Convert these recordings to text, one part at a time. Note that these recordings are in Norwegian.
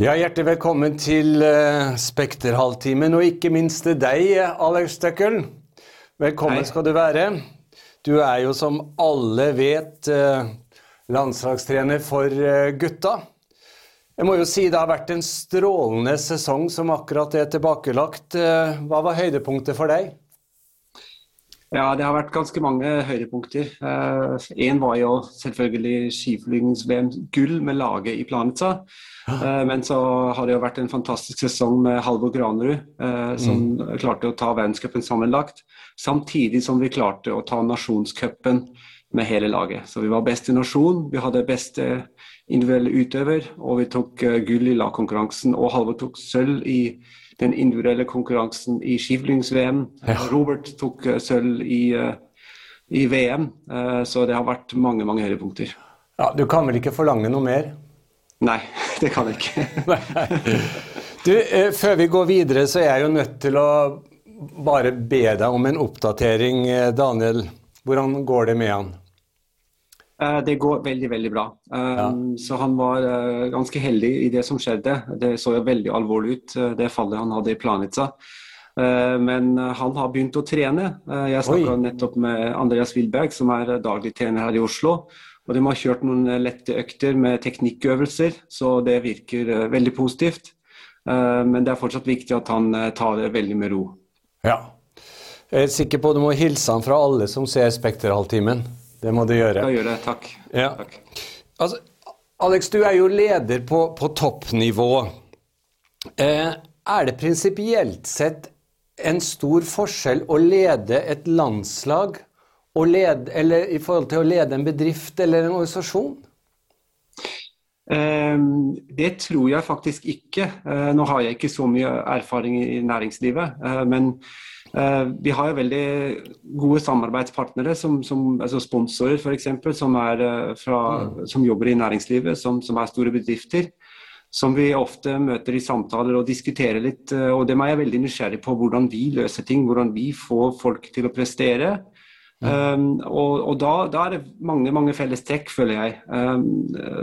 Ja, Hjertelig velkommen til uh, Spekterhalvtimen, og ikke minst til deg, Alex Støkkel. Velkommen Hei. skal du være. Du er jo, som alle vet, uh, landslagstrener for uh, gutta. Jeg må jo si det har vært en strålende sesong som akkurat er tilbakelagt. Hva var høydepunktet for deg? Ja, det har vært ganske mange høydepunkter. Én var jo selvfølgelig skiflygnings-VM gull med laget i Planica. Uh, men så har det jo vært en fantastisk sesong med Halvor Granerud, uh, som mm. klarte å ta verdenscupen sammenlagt. Samtidig som vi klarte å ta nasjonscupen med hele laget. Så vi var best i nasjon, vi hadde beste individuelle utøver, og vi tok uh, gull i lagkonkurransen. Og Halvor tok sølv i den individuelle konkurransen i skivlyngs-VM. Ja. Robert tok sølv i, i VM. så det har vært mange, mange høydepunkter. Ja, du kan vel ikke forlange noe mer? Nei, det kan jeg ikke. du, eh, før vi går videre, så er jeg jo nødt til å bare be deg om en oppdatering, eh, Daniel. Hvordan går det med han? Eh, det går veldig, veldig bra. Ja. Så han var ganske heldig i det som skjedde. Det så jo veldig alvorlig ut, det fallet han hadde i Planica. Men han har begynt å trene. Jeg snakka nettopp med Andreas Wilberg, som er daglig trener her i Oslo. Og de har kjørt noen eh, lette økter med teknikkøvelser, så det virker uh, veldig positivt. Uh, men det er fortsatt viktig at han tar det veldig med ro. Ja. Jeg er sikker på at du må hilse han fra alle som ser Spekterhalvtimen. Det må du gjøre. Jeg gjør det, takk. Ja. takk. Altså, Alex, du er jo leder på, på toppnivå. er det prinsipielt sett en stor forskjell å lede et landslag lede, eller i forhold til å lede en bedrift eller en organisasjon? Um, det tror jeg faktisk ikke. Uh, nå har jeg ikke så mye erfaring i næringslivet. Uh, men uh, vi har jo veldig gode samarbeidspartnere, som, som altså sponsorer f.eks., som, mm. som jobber i næringslivet, som, som, er store bedrifter. Som vi ofte møter i samtaler og diskuterer litt. Og dem er jeg veldig nysgjerrig på hvordan vi løser ting, hvordan vi får folk til å prestere. Um, og, og da, da, er det mange mange felles trekk, føler jeg. Um,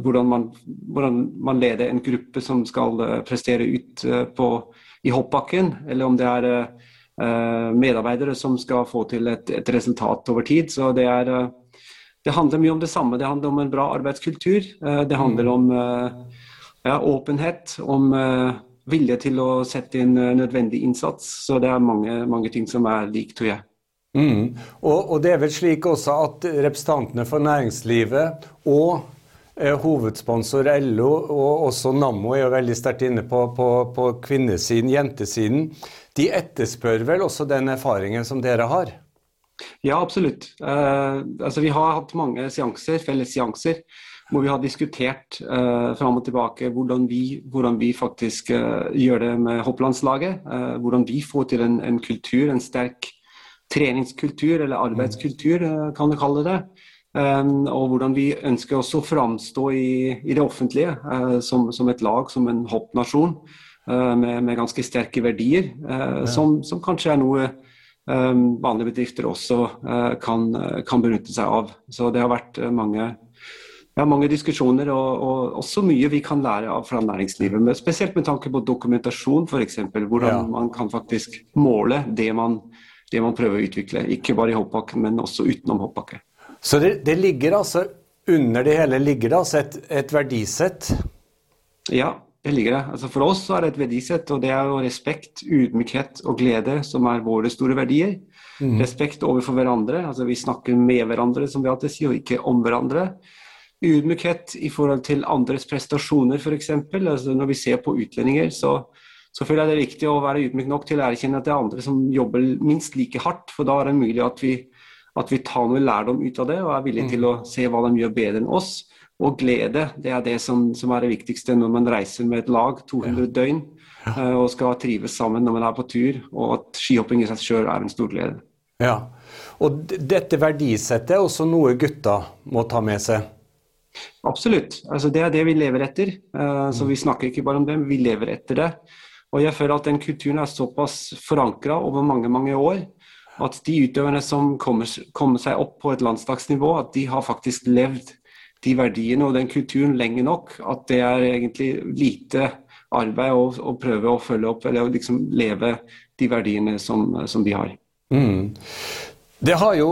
hvordan, man, hvordan, man, leder en gruppe som skal uh, prestere ut uh, på, i hoppbakken, eller om det er uh, medarbeidere som skal få til et, et resultat over tid. Så det, er, det handler mye om det samme. Det handler om en bra arbeidskultur. det handler mm. om ja, åpenhet, om vilje til å sette inn nødvendig innsats. Så det er mange, mange ting som er likt, tror jeg. Mm. Og, og, det er vel slik også at representantene for næringslivet og eh, hovedsponsor LO og også Nammo er jo veldig sterkt inne på, på, på kvinnesiden, jentesiden. De etterspør vel også den erfaringen som dere har? Ja, absolutt. Eh, altså, vi har hatt mange seanser, felles seanser hvor vi har diskutert eh, fram og tilbake hvordan vi, hvordan vi faktisk eh, gjør det med hopplandslaget. Eh, hvordan vi får til en, en kultur, en sterk treningskultur, eller arbeidskultur, eh, kan du kalle det. Um, og hvordan vi ønsker også å framstå i, i, det offentlige uh, som, som, et lag, som en hoppnasjon uh, med, med, ganske sterke verdier, som, som, kanskje er noe um, vanlige bedrifter også kan, kan, benytte seg av. Så det har vært mange, ja, mange diskusjoner og, og, også mye vi kan lære av fra næringslivet. Men spesielt med tanke på dokumentasjon, f.eks. Hvordan ja. man kan faktisk måle det man det man prøver å utvikle. Ikke bare i hoppbakke, men også utenom hoppbakke. Så det, det, ligger altså under det hele ligger det altså et, et verdisett? Ja, det ligger det. Altså for oss er det et verdisett, og det er jo respekt, ydmykhet og glede som er våre store verdier. Mm. Respekt overfor hverandre, altså vi snakker med hverandre, som vi alltid sier, og ikke om hverandre. Ydmykhet i forhold til andres prestasjoner, f.eks. Altså når vi ser på utlendinger, så så føler jeg det er viktig å være ydmyk nok til å erkjenne at det er andre som jobber minst like hardt. For da er det mulig at vi, at vi tar noe lærdom ut av det og er villige til å se hva de gjør bedre enn oss. Og glede, det er det som, som er det viktigste når man reiser med et lag 200 døgn uh, og skal trives sammen når man er på tur, og at skihopping i seg sjøl er en stor glede. Ja, og dette verdisettet er også noe gutta må ta med seg? Absolutt. Altså, det er det vi lever etter. Uh, så vi snakker ikke bare om det, men vi lever etter det. Og jeg føler at den kulturen er såpass forankra over mange mange år at de utøverne som kommer, kommer, seg opp på et landslagsnivå, at de har faktisk levd de verdiene og den kulturen lenge nok at det er egentlig lite arbeid å, å prøve å følge opp eller liksom leve de verdiene som, som de har. Mm. Det har jo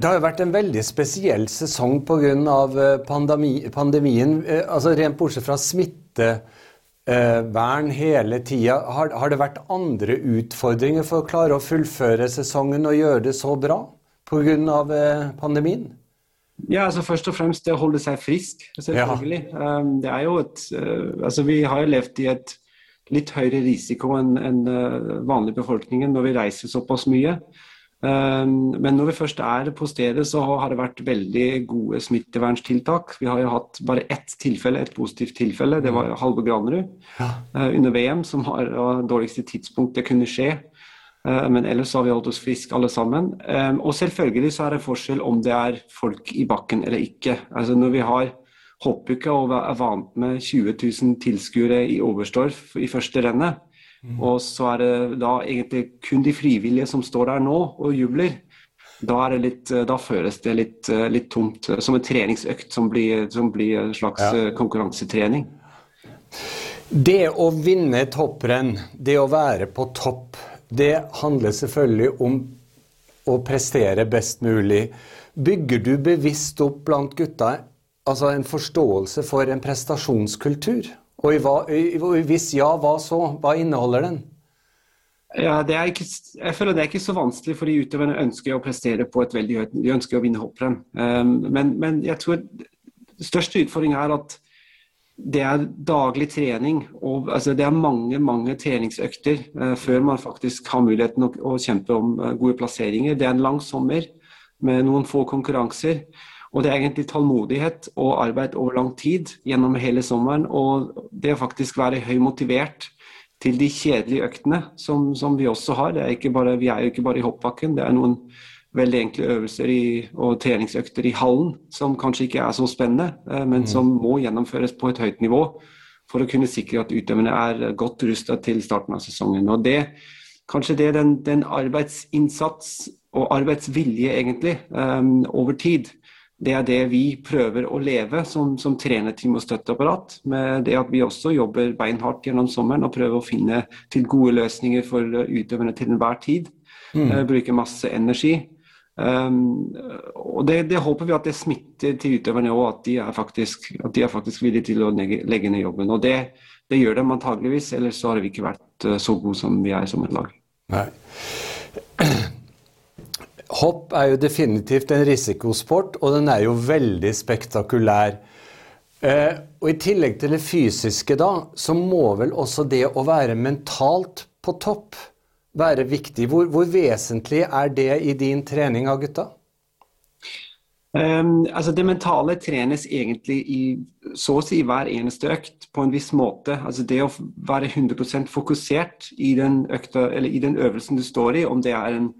det har jo vært en veldig spesiell sesong pga. Eh, pandemi, pandemien. Eh, altså Rent bortsett fra smittevern hele tida, har, har, det vært andre utfordringer for å klare å fullføre sesongen og gjøre det så bra pga. Eh, pandemien? Ja, altså Først og fremst det å holde seg frisk, selvfølgelig. Ja. Det er jo et, altså Vi har jo levd i et litt høyere risiko enn en vanlig befolkningen når vi reiser såpass mye. Ehm, men når vi først er på stedet, så har det vært veldig gode smitteverntiltak. Vi har jo hatt bare ett tilfelle, et positivt tilfelle. Det var Halvor Granerud ja. Eh, under VM, som har dårligste tidspunkt det kunne skje. Eh, men ellers har vi holdt oss friske alle sammen. Ehm, og selvfølgelig så er det forskjell om det er folk i bakken eller ikke. Altså Når vi har hoppuka og er vant med 20 000 tilskuere i Oberstdorf i første rennet, Mm. Og så er det da egentlig kun de frivillige som står der nå og jubler. Da, litt, da føles det litt, litt, tomt. Som en treningsøkt som blir, som blir en slags ja. Eh, konkurransetrening. Det å vinne topprenn, det å være på topp, det handler selvfølgelig om å prestere best mulig. Bygger du bevisst opp blant gutta altså en forståelse for en prestasjonskultur? Og, hvis ja, hva så? Hva inneholder den? Ja, ikke, jeg føler det er ikke så vanskelig, fordi utøverne ønsker å prestere på et veldig høyt De ønsker å vinne hopprenn. Um, men, men, jeg tror største utfordringen er at det er daglig trening. og altså, Det er mange mange treningsøkter uh, før man faktisk har muligheten å, å kjempe om uh, gode plasseringer. Det er en lang sommer med noen få konkurranser. Og det er egentlig tålmodighet og arbeid over lang tid gjennom hele sommeren. Og det å faktisk være høy motivert til de kjedelige øktene som, som vi også har. Er bare, vi er jo ikke bare i hoppbakken. Det er noen veldig enkle øvelser i, og treningsøkter i hallen som kanskje ikke er så spennende, eh, men mm. som må gjennomføres på et høyt nivå for å kunne sikre at utøverne er godt rusta til starten av sesongen. Og det, kanskje det er den, den arbeidsinnsats og arbeidsvilje egentlig um, over tid det er det vi prøver å leve som, som trenerteam og støtteapparat. Med det at vi også jobber beinhardt gjennom sommeren og prøver å finne til gode løsninger for utøverne til enhver tid. Mm. Uh, bruke masse energi. Um, og det, det, håper vi at det smitter til utøverne òg, at, de er faktisk, at de er faktisk villige til å legge, legge ned jobben. Og det, det gjør de antageligvis, ellers så har vi ikke vært uh, så gode som vi er som et lag. Nei. Hopp er jo definitivt en risikosport, og den er jo veldig spektakulær. Eh, og I tillegg til det fysiske, da, så må vel også det å være mentalt på topp være viktig. Hvor, hvor vesentlig er det i din trening av gutta? Um, altså Det mentale trenes egentlig i så å si hver eneste økt på en viss måte. Altså Det å være 100% fokusert i den, økta, i den øvelsen du står i, om det er en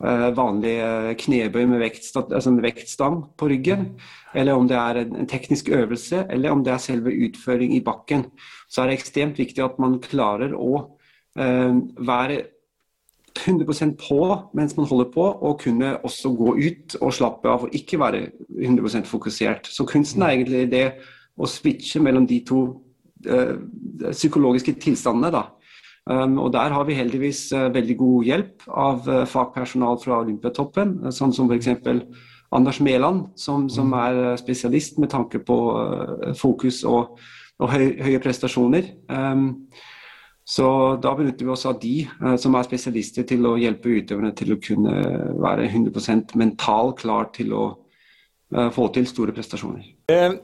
vanlig eh, knebøy med, vektstang, altså vektstang på ryggen, eller om det er en teknisk øvelse, eller om det er selve utføring i bakken, så er det ekstremt viktig at man klarer å uh, være 100% på mens man holder på, og kunne også gå ut og slappe av og ikke være 100% fokusert. Så kunsten er egentlig det å switche mellom de to psykologiske tilstandene. da og Der har vi heldigvis uh, veldig god hjelp av uh, fagpersonal fra Olympiatoppen, uh, sånn som f.eks. Anders Mæland, som, som, mm. er spesialist med tanke på fokus og, og høy, høye prestasjoner. Um, så Da benytter vi oss av de som er spesialister til å hjelpe utøverne til å kunne være 100% mental klar til å få til store prestasjoner. Eh,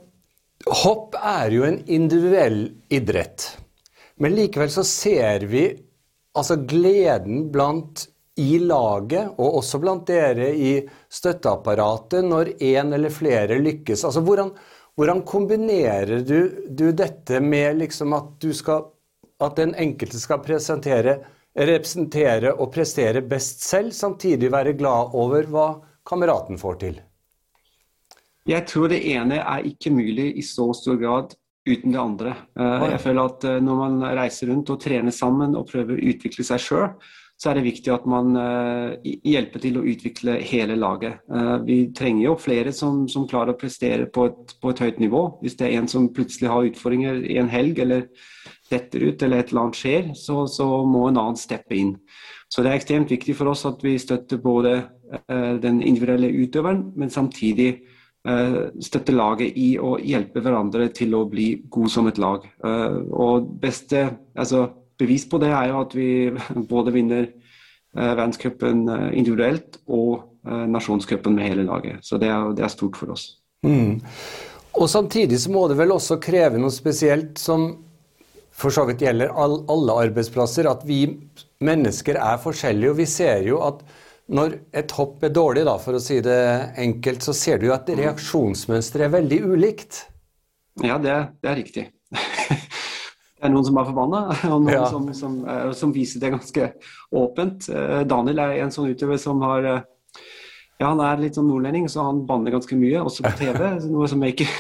hopp er jo en individuell idrett. Men likevel så ser vi altså gleden blant i laget, og også blant dere i støtteapparatet, når én eller flere lykkes. Altså hvordan, hvordan kombinerer du, du, dette med liksom at, skal, at den enkelte skal presentere, representere og prestere best selv, samtidig være glad over hva kameraten får til? Jeg tror det ene er ikke mulig i så stor grad uten det andre. Eh, jeg føler at eh, når man reiser rundt og trener sammen og prøver å utvikle seg sjøl, så er det viktig at man hjelper til å utvikle hele laget. vi trenger jo flere som, som klarer å prestere på et, på et, høyt nivå. Hvis det er en som plutselig har utfordringer i en helg eller detter ut eller et eller annet skjer, så, så må en annen steppe inn. Så det er ekstremt viktig for oss at vi støtter både den individuelle utøveren, men samtidig Eh, støtte laget i å hjelpe hverandre til å bli gode som et lag. Eh, og beste altså, bevis på det er jo at vi både vinner eh, verdenscupen individuelt og nasjonscupen med hele laget. Så det er, det er stort for oss. Mm. Og Samtidig så må det vel også kreve noe spesielt som for så vidt gjelder alle arbeidsplasser, at vi mennesker er forskjellige. og Vi ser jo at når et hopp er dårlig, da, for å si det enkelt, så ser du jo at reaksjonsmønsteret er veldig ulikt. Ja, det, det er riktig. det er noen som er forbanna, og noen ja. som, som, uh, som, viser det ganske åpent. Uh, Daniel er en sånn utøver som har uh, ja, Han er litt sånn nordlending, så han banner ganske mye, også på TV. Noe som er ikke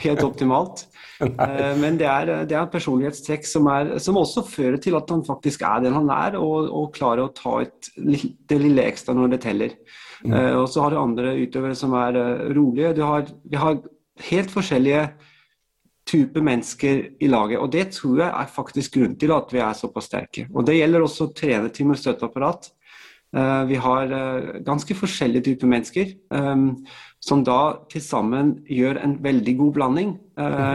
helt optimalt. Eh, men det er, det er personlighetstrekk som, er, som, også fører til at han faktisk er den han er, og, og klarer å ta et, det lille ekstra når det teller. Mm. Uh, og så har du andre utøvere som er uh, rolige. Har, vi har helt forskjellige typer mennesker i laget, og det tror jeg er faktisk grunnen til at vi er såpass sterke. Og Det gjelder også trenerteam og støtteapparat. Uh, vi har ganske forskjellige typer mennesker. Um, som da til sammen gjør en veldig god blanding, eh.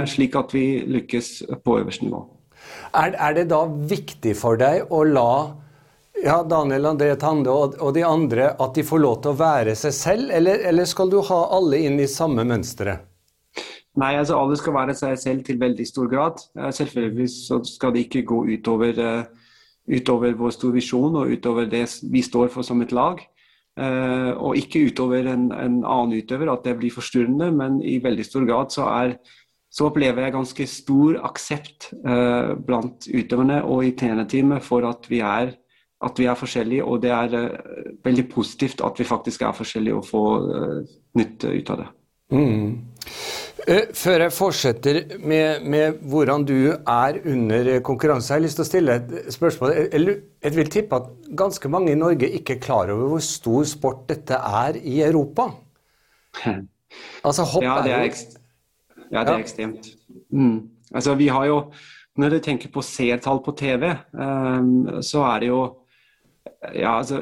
Slik at vi lykkes på øverste nivå. Er, er, det da viktig for deg å la ja, Daniel André Tande og, og, de andre at de får lov til å være seg selv, eller, eller skal du ha alle inn i samme mønsteret? Nei, altså alle skal være seg selv til veldig stor grad. Eh, selvfølgelig så skal det ikke gå utover, uh, utover vår store visjon og utover det vi står for som et lag. Og ikke utover en, en, annen utøver, at det blir forstyrrende, men i veldig stor grad så, er, så opplever jeg ganske stor aksept eh, blant utøverne og i trenerteamet for at vi er, at vi er forskjellige. Og det er eh, veldig positivt at vi faktisk er forskjellige og får nytte ut av det. Mm. Eh, før jeg fortsetter med, med, hvordan du er under konkurranse, har jeg lyst til å stille et spørsmål. Jeg vil tippe at ganske mange i Norge ikke er klar over hvor stor sport dette er i Europa? Altså, hopp ja, det er, ja, det er ekstremt. Mm. Altså, vi har jo, Når du tenker på seertall på TV, um, så er det jo ja, altså,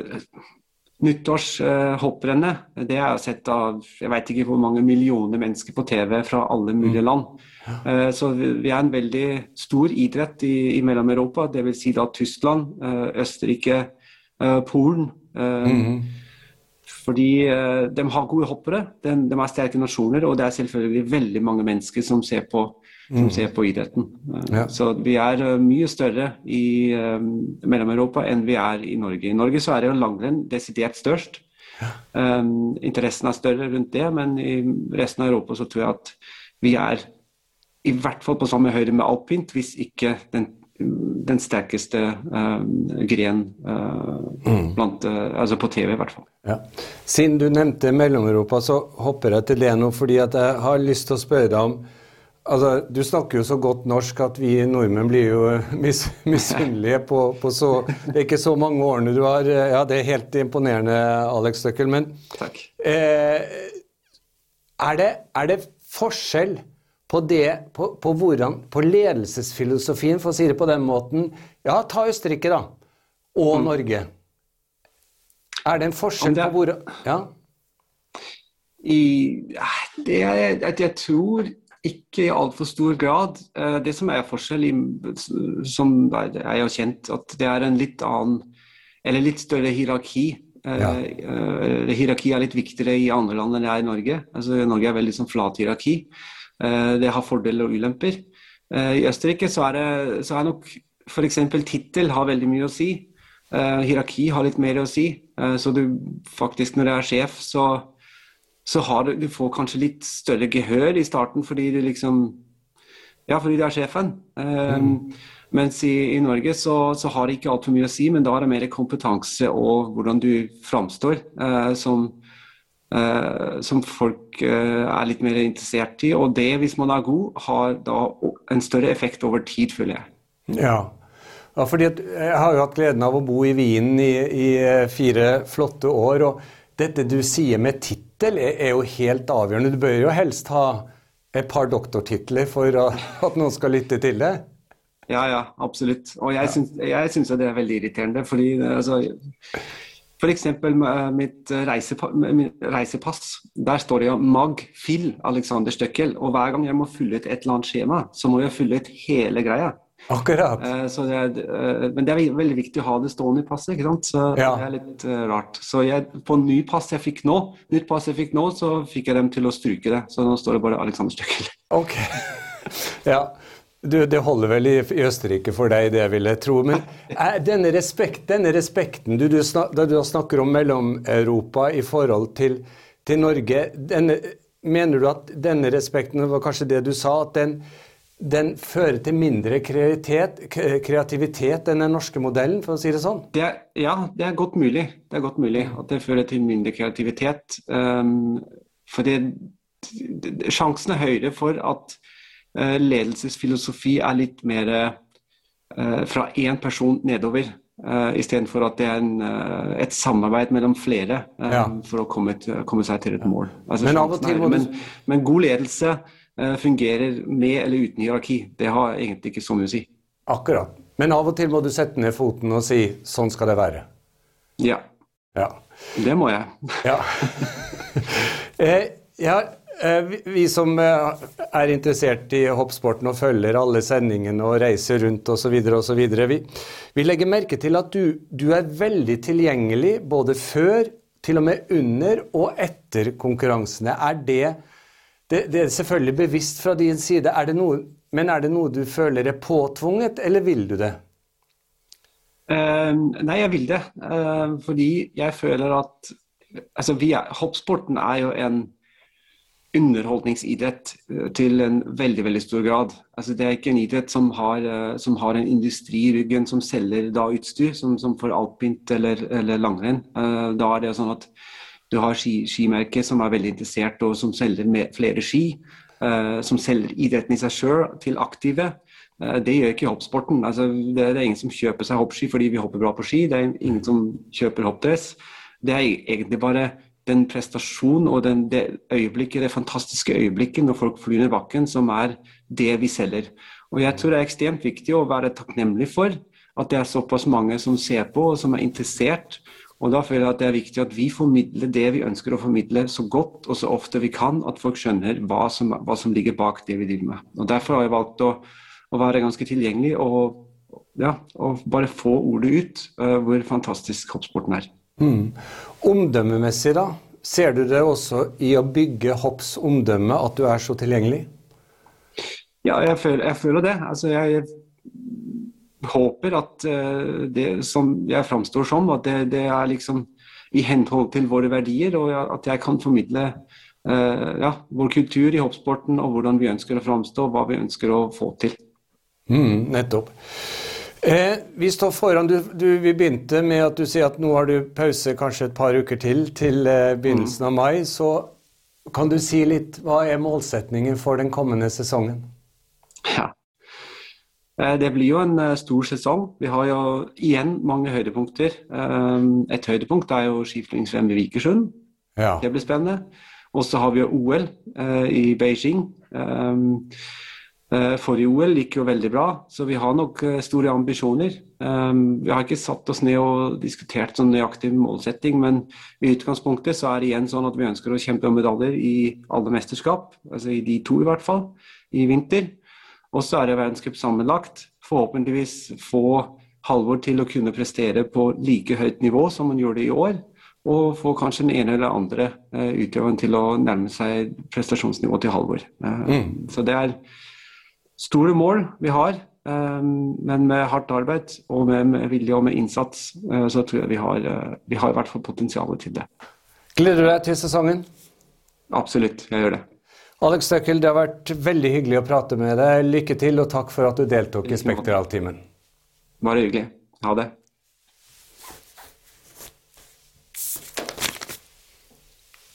Nyttårshopprennet uh, det er sett av jeg vet ikke hvor mange millioner mennesker på TV fra alle mulige mm. land. Uh, så vi er en veldig stor idrett i, i Mellom-Europa, dvs. Si da Tyskland, uh, Østerrike, eh, Polen. Mm. Fordi de har gode hoppere, de, de er sterke nasjoner, og det er selvfølgelig veldig mange mennesker som ser på som mm. ser på idretten. Ja. Så vi er uh, mye større i Mellom-Europa enn vi er i Norge. I Norge så er det jo langrenn desidert størst. Ja. Um, interessen er større rundt det, men i resten av Europa så tror jeg at vi er i hvert fall på samme høyde med alpint, hvis ikke den, den sterkeste uh, gren uh, mm. blant, uh, altså på TV, i hvert fall. Ja. Siden du nevnte Mellom-Europa, så hopper jeg til det nå, fordi jeg har lyst til å spørre deg om Altså, Du snakker jo så godt norsk at vi nordmenn blir jo mis misunnelige på, på, så Det er ikke så mange årene du har Ja, det er helt imponerende, Alex Støkkel. Men eh, er, det, er, det, forskjell på det på, på, hvordan, på ledelsesfilosofien, for å si det på den måten Ja, ta Østerrike, da. Og mm. Norge. Er det en forskjell det, på hvor Ja? I, det er, jeg tror ikke i altfor stor grad. Eh, det som er forskjell, som er jo kjent, at det er en litt annen, eller litt større hierarki. Eh, ja. Uh, hierarki er litt viktigere i andre land enn det er i Norge. Altså, Norge er veldig sånn flat hierarki. Uh, det har fordeler og ulemper. Uh, I Østerrike så er, det, så er nok f.eks. tittel har veldig mye å si. hierarki har litt mer å si. så du faktisk, når du er sjef, så så har du, du får kanskje litt større gehør i starten fordi du liksom Ja, fordi du er sjefen. Mm. Mens i, i Norge så, så, har det ikke altfor mye å si, men da er det mer kompetanse og hvordan du framstår som, som folk uh, er litt mer interessert i. Og det, hvis man er god, har da en større effekt over tid, føler jeg. Ja, Ja, fordi Jeg har jo hatt gleden av å bo i Wien i, i fire flotte år. og Dette du sier med tittel, er, er, jo helt avgjørende. Du bør jo helst ha et par doktortitler for at noen skal lytte til det. Ja, ja, absolutt. Og jeg syns det er veldig irriterende. fordi altså, F.eks. mitt reisepass. Der står det jo Mag Phil Alexander Støkkel. Og hver gang jeg må fylle ut et eller annet skjema, så må jeg fylle ut hele greia. Akkurat. Det er, eh, men det er veldig viktig å ha det stående i passet, ikke sant. Så ja. det er litt rart. Så jeg, på ny pass jeg fikk nå, nytt pass jeg fikk nå, så fikk jeg dem til å stryke det. Så nå står det bare Alexander Støkkel. Ok. ja. Du, det holder vel i, i, Østerrike for deg, det vil jeg tro. Men er denne, respekt, denne respekten du, du, snak, du snakker om Mellom-Europa i forhold til, til Norge, denne, mener du at denne respekten, det var kanskje det du sa, at den, den fører til mindre kreativitet, kreativitet enn den norske modellen, for å si det sånn? Det ja, det er godt mulig. Det er godt mulig at det fører til mindre kreativitet. Um, for det, sjansen er høyere for at Eh, ledelsesfilosofi er litt mer eh, fra én person nedover. Uh, Istedenfor at det er en, et samarbeid mellom flere uh, ja. for å komme, komme, seg til et mål. Altså, men, til, men, men, god ledelse uh, fungerer med eller uten hierarki. Det har egentlig ikke så mye å si. Akkurat. Men av og til må du sette ned foten og si 'sånn skal det være'. Ja. ja. Det må jeg. ja. ja Eh, vi som eh, er interessert i hoppsporten og følger alle sendingene og reiser rundt osv., vi, vi legger merke til at du, du, er veldig tilgjengelig både før, til og med under og etter konkurransene. Er det, det, det er selvfølgelig bevisst fra din side, er noe, men er det noe du føler er påtvunget, eller vil du det? Uh, nei, jeg vil det. Uh, fordi jeg føler at altså, er, Hoppsporten er jo en underholdningsidrett eh, til en veldig veldig stor grad. Altså, det er ikke en idrett som har, eh, som har en industri i ryggen som selger da utstyr, som, som for alpint eller, eller langrenn. Uh, da er det sånn at du har ski, skimerket som er veldig interessert og som selger flere ski. Som selger idretten i seg sjøl til aktive. Det gjør ikke hoppsporten. Altså, det, er ingen som kjøper seg hoppski fordi vi hopper bra på ski. Det er ingen som kjøper hoppdress. Det er egentlig bare den prestasjonen og den, det øyeblikket, det fantastiske øyeblikket når folk flyr ned bakken, som er det vi selger. Og Jeg tror det er ekstremt viktig å være takknemlig for at det er såpass mange som ser på og som er interessert. Og Da føler jeg at det er viktig at vi formidler det vi ønsker å formidle så godt og så ofte vi kan, at folk skjønner hva som, hva som ligger bak det vi driver med. Og Derfor har jeg valgt å, å være ganske tilgjengelig og, ja, og bare få ordet ut uh, hvor fantastisk hoppsporten er. Mm. Omdømmemessig, da? Ser du det også i å bygge hopps omdømme at du er så tilgjengelig? Ja, jeg føler, jeg føler det. Altså, jeg, jeg håper at uh, det som jeg framstår som, at det, det, er liksom i henhold til våre verdier, og at jeg kan formidle uh, ja, vår kultur i hoppsporten og hvordan vi ønsker å framstå, og hva vi ønsker å få til. Mm, nettopp. Eh, vi står foran, du, du, Vi begynte med at du sier at nå har du pause kanskje et par uker til, til eh, begynnelsen mm. av mai. Så kan du si litt, hva er målsetningen for den kommende sesongen? Ja, eh, det blir jo en uh, stor sesong. Vi har jo igjen mange høydepunkter. Et høydepunkt er jo skiflygingsrenn i Vikersund. Ja. Det blir spennende. Og så har vi jo OL i Beijing. Eh, forrige OL gikk jo veldig bra, så vi har nok eh, store ambisjoner. Eh, vi har ikke satt oss ned og diskutert sånn nøyaktig målsetting, men i utgangspunktet så er det igjen sånn at vi ønsker å kjempe om medaljer i alle mesterskap, altså i de to i hvert fall, i vinter. Og så er det verdenscup sammenlagt. Forhåpentligvis få Halvor til å kunne prestere på like høyt nivå som han gjorde i år. Og få kanskje den ene eller andre utøveren til å nærme seg prestasjonsnivået til Halvor. Mm. Så det er store mål vi har. Um, men med hardt arbeid og med, vilje og med innsats, uh, så tror jeg vi har, uh, vi har i hvert fall potensialet til det. Gleder du deg til sesongen? Absolutt, jeg gjør det. Alex Støkkel, det har vært veldig hyggelig å prate med deg. Lykke til, og takk for at du deltok i Spektraltimen. Bare hyggelig. Ha det.